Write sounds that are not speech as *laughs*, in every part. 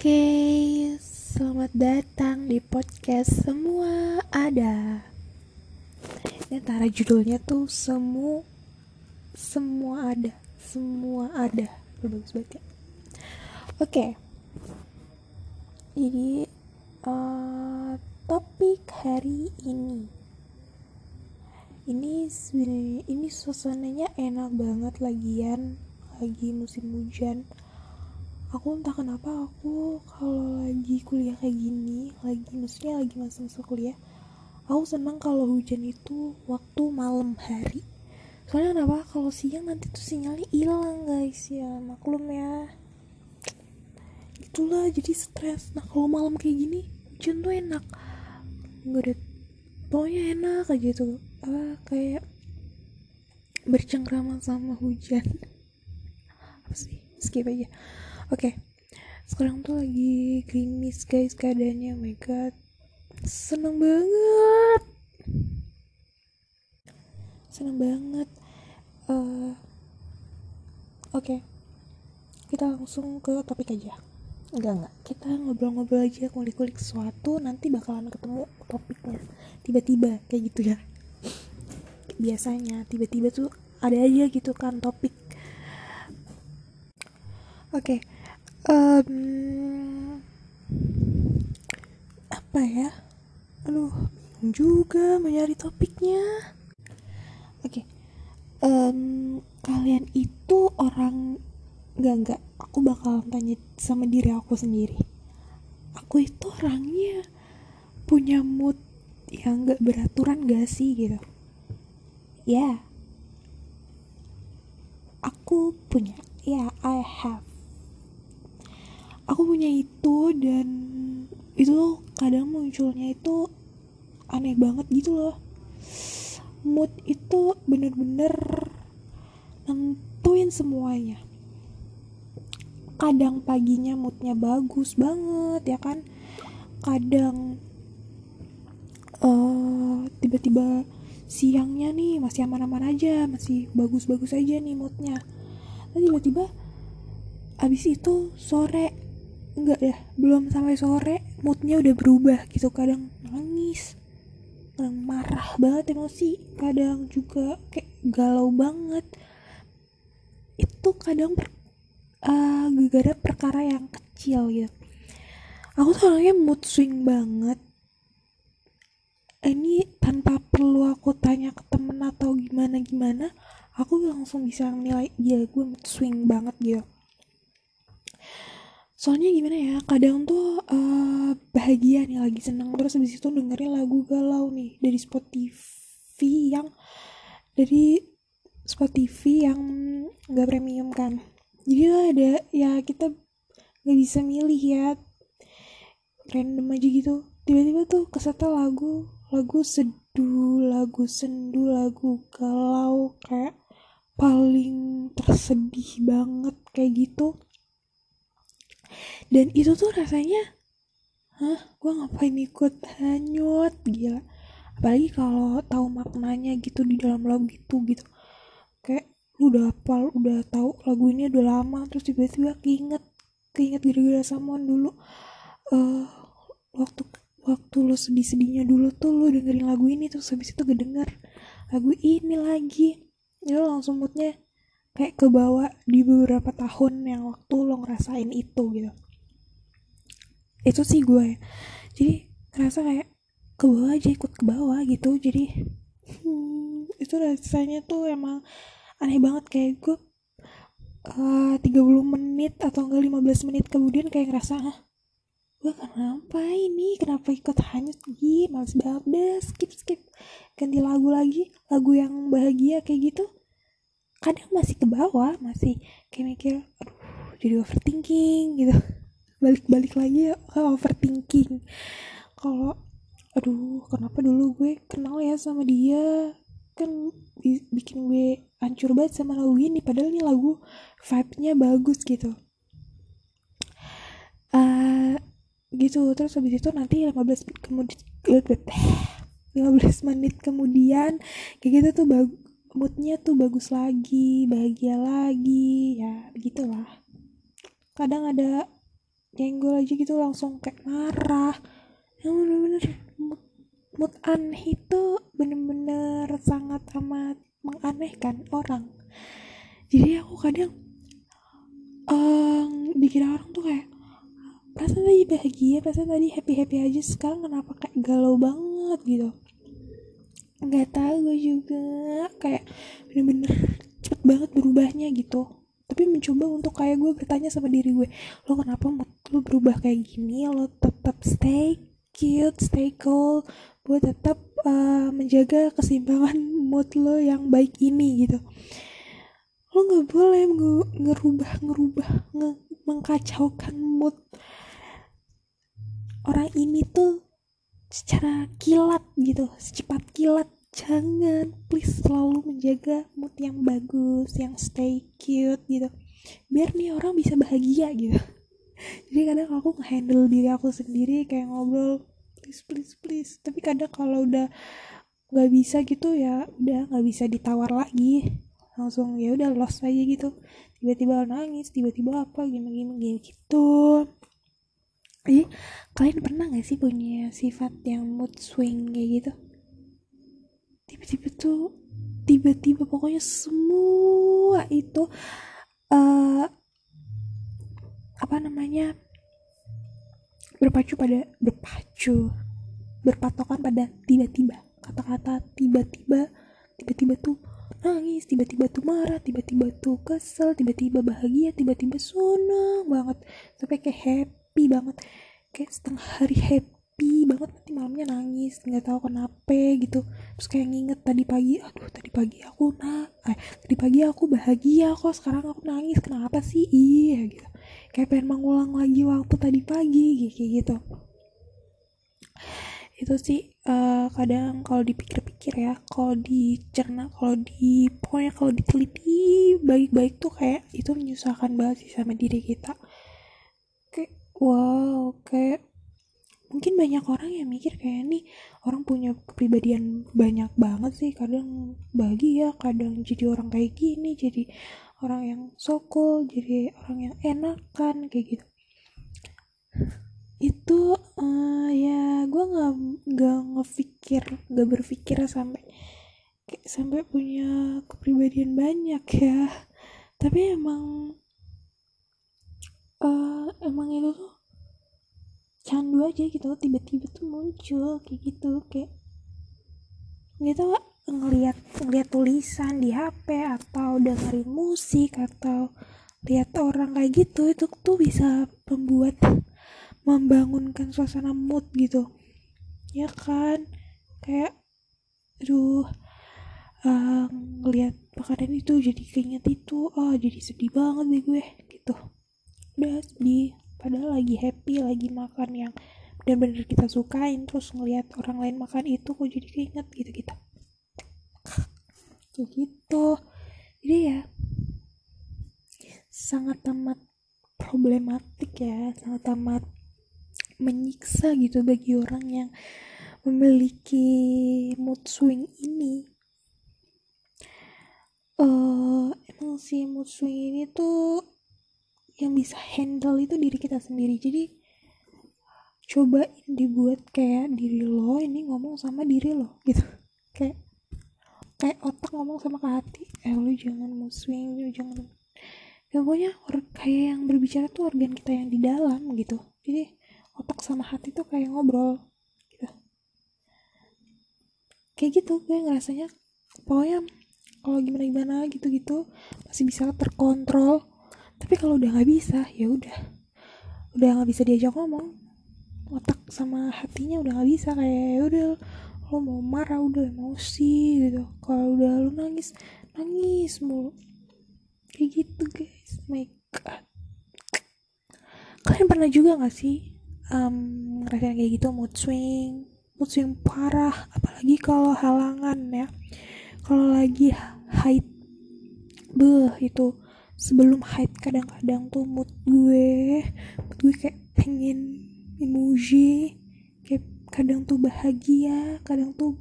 Oke, selamat datang di podcast Semua Ada. Ini antara judulnya tuh semu semua ada, semua ada. Bagus banget ya. Oke. Jadi uh, topik hari ini ini sebenarnya ini suasananya enak banget lagian lagi musim hujan aku entah kenapa aku kalau lagi kuliah kayak gini lagi maksudnya lagi masa-masa kuliah aku senang kalau hujan itu waktu malam hari. Soalnya kenapa? Kalau siang nanti tuh sinyalnya hilang guys. Ya maklum ya. Itulah jadi stres. Nah kalau malam kayak gini hujan tuh enak. Nggak ada pokoknya enak aja tuh. Apa kayak bercengkrama sama hujan. *laughs* Apa sih? Skip aja oke. Okay. sekarang tuh lagi gerimis guys keadaannya. Oh my god. Seneng banget. Seneng banget. Uh, oke. Okay. kita langsung ke topik aja. Enggak enggak. Kita ngobrol-ngobrol aja kulik-kulik sesuatu. Nanti bakalan ketemu topiknya. Tiba-tiba kayak gitu ya. Biasanya tiba-tiba tuh ada aja gitu kan topik. Oke. okay um, apa ya aduh juga mencari topiknya oke okay. um, kalian itu orang nggak nggak aku bakal tanya sama diri aku sendiri aku itu orangnya punya mood yang nggak beraturan gak sih gitu ya yeah. aku punya ya yeah, I have aku punya itu dan itu kadang munculnya itu aneh banget gitu loh. Mood itu bener-bener nentuin semuanya. Kadang paginya moodnya bagus banget ya kan? Kadang uh, tiba-tiba siangnya nih masih aman-aman aja masih bagus-bagus aja nih moodnya. Tiba-tiba abis itu sore enggak ya belum sampai sore moodnya udah berubah gitu kadang nangis kadang marah banget emosi kadang juga kayak galau banget. Itu kadang per, uh, gara-gara perkara yang kecil gitu. Aku tuh orangnya mood swing banget. Ini tanpa perlu aku tanya ke temen atau gimana gimana aku langsung bisa nilai ya gue mood swing banget gitu soalnya gimana ya kadang tuh uh, bahagia nih lagi seneng. Terus habis itu dengerin lagu galau nih dari Spotify yang dari Spotify yang gak premium kan. Jadi ada ya kita gak bisa milih ya random aja gitu. Tiba-tiba tuh kesetel lagu lagu seduh lagu sendu lagu galau kayak paling tersedih banget kayak gitu dan itu tuh rasanya hah gue ngapain ikut? Hanyut gila. Apalagi kalau tahu maknanya gitu di dalam lagu itu gitu. Kayak lu udah hafal udah tahu lagu ini udah lama terus tiba-tiba keinget keinget gara-gara samuan dulu uh, waktu waktu lo sedih-sedihnya dulu tuh lo dengerin lagu ini terus habis itu kedenger lagu ini lagi. Ya lo langsung moodnya kayak kebawa di beberapa tahun yang waktu lo ngerasain itu gitu itu sih gue. Ya. jadi ngerasa kayak ke bawah aja ikut ke bawah gitu. Jadi hmm, itu rasanya tuh emang aneh banget. Kayak gue uh, 30 menit atau enggak 15 menit kemudian kayak ngerasa ah, gue kenapa ini? Kenapa ikut hanyut? Gih males banget deh. Skip skip. Ganti lagu lagi lagu yang bahagia kayak gitu. Kadang masih ke bawah masih kayak mikir aduh jadi overthinking gitu balik-balik lagi ya ke overthinking. Kalau aduh kenapa dulu gue kenal ya sama dia? Kan bikin gue hancur banget sama lagu ini padahal ini lagu vibe-nya bagus gitu. Uh, gitu terus habis itu nanti 15 menit kemudian *laughs* 15 menit kemudian kayak gitu tuh moodnya tuh bagus lagi bahagia lagi ya begitulah kadang ada nyenggol aja gitu langsung kayak marah. Yang bener-bener. Mood, mood aneh itu bener-bener sangat amat menganehkan orang. Jadi aku kadang um, dikira orang tuh kayak perasaan tadi bahagia perasaan tadi happy happy aja sekarang kenapa kayak galau banget? Gitu. Nggak tahu gue juga kayak bener-bener cepet banget berubahnya gitu tapi mencoba untuk kayak gue bertanya sama diri gue lo kenapa mood lo berubah kayak gini? Lo tetap stay cute stay cool. Buat tetap uh, menjaga keseimbangan *laughs* mood lo yang baik ini gitu. Lo nggak boleh ngerubah ngerubah nge mengkacaukan mood orang ini tuh secara kilat gitu secepat kilat jangan please selalu menjaga mood yang bagus yang stay cute gitu. Biar nih orang bisa bahagia gitu. *laughs* Jadi kadang aku ngehandle diri aku sendiri kayak ngobrol please please please. Tapi kadang kalau udah nggak bisa gitu ya udah nggak bisa ditawar lagi. Langsung ya udah lost aja gitu. Tiba-tiba nangis tiba-tiba apa gimana gimana gitu. Jadi kalian pernah gak sih punya sifat yang mood swing kayak gitu tiba-tiba tuh tiba-tiba pokoknya semua itu uh, apa namanya berpacu pada berpacu berpatokan pada tiba-tiba. Kata-kata tiba-tiba tiba-tiba tuh nangis tiba-tiba tuh marah tiba-tiba tuh kesel tiba-tiba bahagia tiba-tiba senang banget. Sampai kayak happy banget. Kayak setengah hari happy happy banget nanti malamnya nangis nggak tahu kenapa gitu. Terus kayak nginget tadi pagi aduh tadi pagi aku nah eh, tadi pagi aku bahagia kok sekarang aku nangis kenapa sih? Iya gitu. Kayak pengen mengulang lagi waktu tadi pagi kayak gitu. Itu sih uh, kadang kalau dipikir-pikir ya kalau dicerna kalau di pokoknya kalau diteliti baik-baik tuh kayak itu menyusahkan banget sih sama diri kita. Kayak wow kayak mungkin banyak orang yang mikir kayak nih orang punya kepribadian banyak banget sih kadang bahagia kadang jadi orang kayak gini jadi orang yang sokol jadi orang yang enakan kayak gitu. Itu uh, ya gue nggak nggak ngepikir nggak berpikir sampai sampai punya kepribadian banyak ya. Tapi emang uh, emang itu tuh candu aja gitu tiba-tiba tuh muncul kayak gitu kayak gitu ngelihat ngelihat tulisan di HP atau dengerin musik atau lihat orang kayak gitu itu tuh bisa membuat membangunkan suasana mood gitu. Ya kan? Kayak aduh uh, ngelihat makanan itu jadi keinget itu oh jadi sedih banget deh gue gitu. Udah sedih padahal lagi happy lagi makan yang benar-benar kita sukain terus ngelihat orang lain makan itu kok jadi keinget gitu gitu kayak gitu. Jadi ya sangat amat problematik ya sangat amat menyiksa gitu bagi orang yang memiliki mood swing ini. Uh, emang sih mood swing ini tuh yang bisa handle itu diri kita sendiri. Jadi cobain dibuat kayak diri lo ini ngomong sama diri lo gitu. *laughs* Kayak kayak otak ngomong sama ke hati. Eh lo jangan mau swing lo jangan ya pokoknya kayak yang berbicara tuh organ kita yang di dalam gitu. Jadi otak sama hati tuh kayak ngobrol gitu. Kayak gitu gue ngerasanya. Pokoknya kalau gimana gimana gitu gitu masih bisa terkontrol tapi kalau udah nggak bisa ya udah. Udah nggak bisa diajak ngomong. Otak sama hatinya udah nggak bisa kayak ya udah lo mau marah udah emosi gitu. Kalau udah lo nangis nangis mulu. Kayak gitu guys. My god. Kalian pernah juga nggak sih um, ngerasain kayak gitu? Mood swing mood swing parah apalagi kalau halangan ya. Kalau lagi haid beh itu sebelum haid kadang-kadang tuh mood gue mood gue kayak pengen emoji kayak kadang tuh bahagia kadang tuh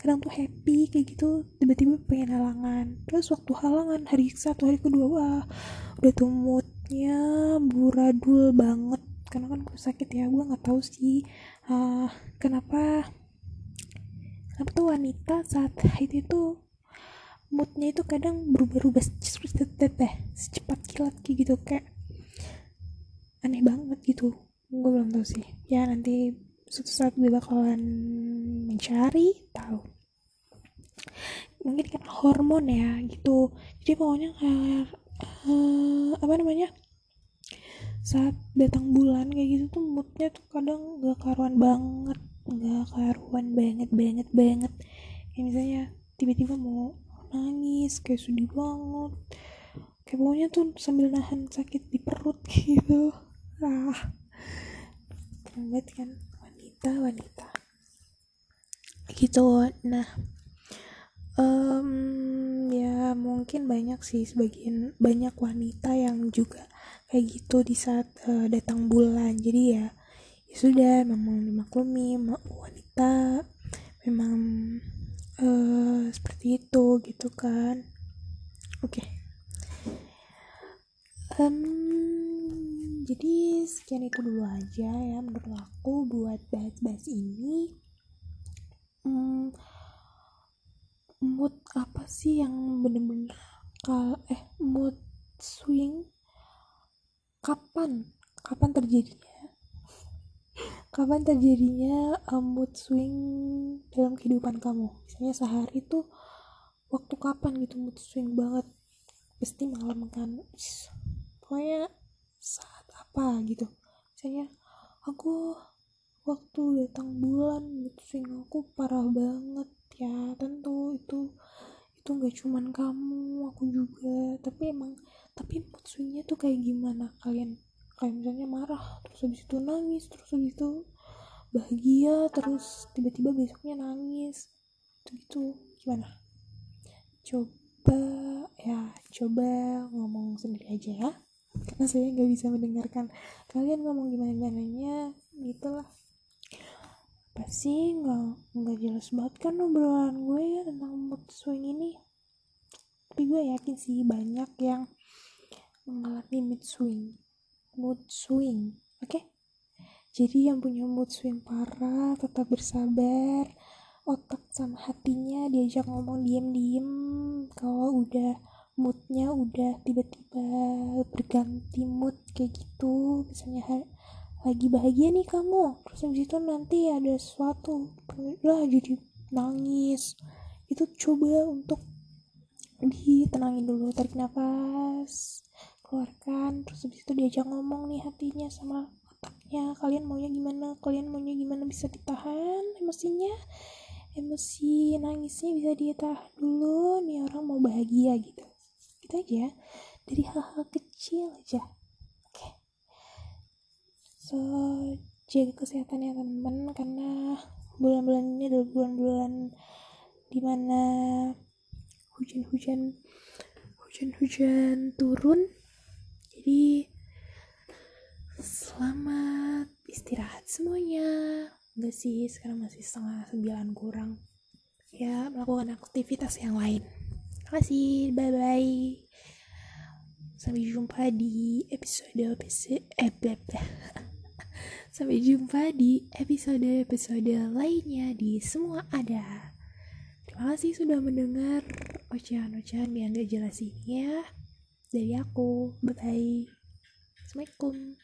kadang tuh happy kayak gitu. Tiba-tiba pengen halangan. Terus waktu halangan hari satu hari kedua wah udah tuh moodnya amburadul banget. Karena kan gue sakit ya gue nggak tahu sih uh, kenapa kenapa tuh wanita saat haid itu moodnya itu kadang berubah-ubah secepat kilat gitu kayak aneh banget gitu. Gue belum tahu sih. Ya nanti suatu saat gue bakalan mencari tahu. Mungkin kan hormon ya gitu. Jadi pokoknya kayak uh, apa namanya? Saat datang bulan kayak gitu tuh moodnya tuh kadang gak karuan banget gak karuan banget banget banget. Kayak misalnya tiba-tiba mau nangis kayak sedih banget. Kayak pokoknya tuh sambil nahan sakit di perut *laughs* gitu. Ah. Banget kan? Wanita wanita. Gitu nah um, ya mungkin banyak sih sebagian banyak wanita yang juga kayak gitu di saat uh, datang bulan. Jadi ya ya sudah memang dimaklumi wanita memang uh, seperti itu gitu kan. Oke. Okay. um, jadi sekian itu dulu aja ya menurut aku buat bahas-bahas ini. Um, mood apa sih yang bener-bener kal eh mood swing? Kapan? Kapan terjadinya kapan terjadinya um, mood swing dalam kehidupan kamu? Misalnya sehari tuh waktu kapan gitu mood swing banget? Pasti malam kan? Pokoknya saat apa gitu. Misalnya aku waktu datang bulan mood swing aku parah banget ya tentu itu itu nggak cuman kamu aku juga. Tapi emang tapi mood swingnya tuh kayak gimana? Kalian kayak misalnya marah terus habis itu nangis terus habis itu bahagia terus tiba-tiba besoknya nangis. Gitu. Gitu gimana? Coba ya coba ngomong sendiri aja ya. Karena saya nggak bisa mendengarkan. Kalian ngomong gimana gimananya gitulah. Apa sih? Nggak nggak jelas banget kan obrolan gue ya tentang mood swing ini. Tapi gue yakin sih banyak yang mengalami mood swing mood swing oke okay? jadi yang punya mood swing parah tetap bersabar otak sama hatinya diajak ngomong diem-diem kalau udah moodnya udah tiba-tiba berganti mood kayak gitu misalnya lagi bahagia nih kamu terus habis itu nanti ada sesuatu lah jadi nangis itu coba untuk ditenangin dulu tarik nafas keluarkan. Terus habis itu diajak ngomong nih hatinya sama otaknya. Kalian maunya gimana? Kalian maunya gimana? Bisa ditahan emosinya? Emosi nangisnya bisa ditahan dulu. Nih orang mau bahagia gitu. Gitu aja. Dari hal-hal kecil aja. So jaga kesehatan ya teman-teman. Karena bulan-bulan ini adalah bulan-bulan di mana hujan-hujan hujan-hujan turun jadi selamat istirahat semuanya. Enggak sih sekarang masih setengah sembilan kurang. Ya melakukan aktivitas yang lain. Terima kasih bye bye sampai jumpa di episode episode eh, *laughs* Sampai jumpa di episode-episode lainnya di Semua Ada. Terima kasih sudah mendengar ocehan-ocehan yang gak jelas ini ya. Dari aku. Bye-bye. Assalamualaikum.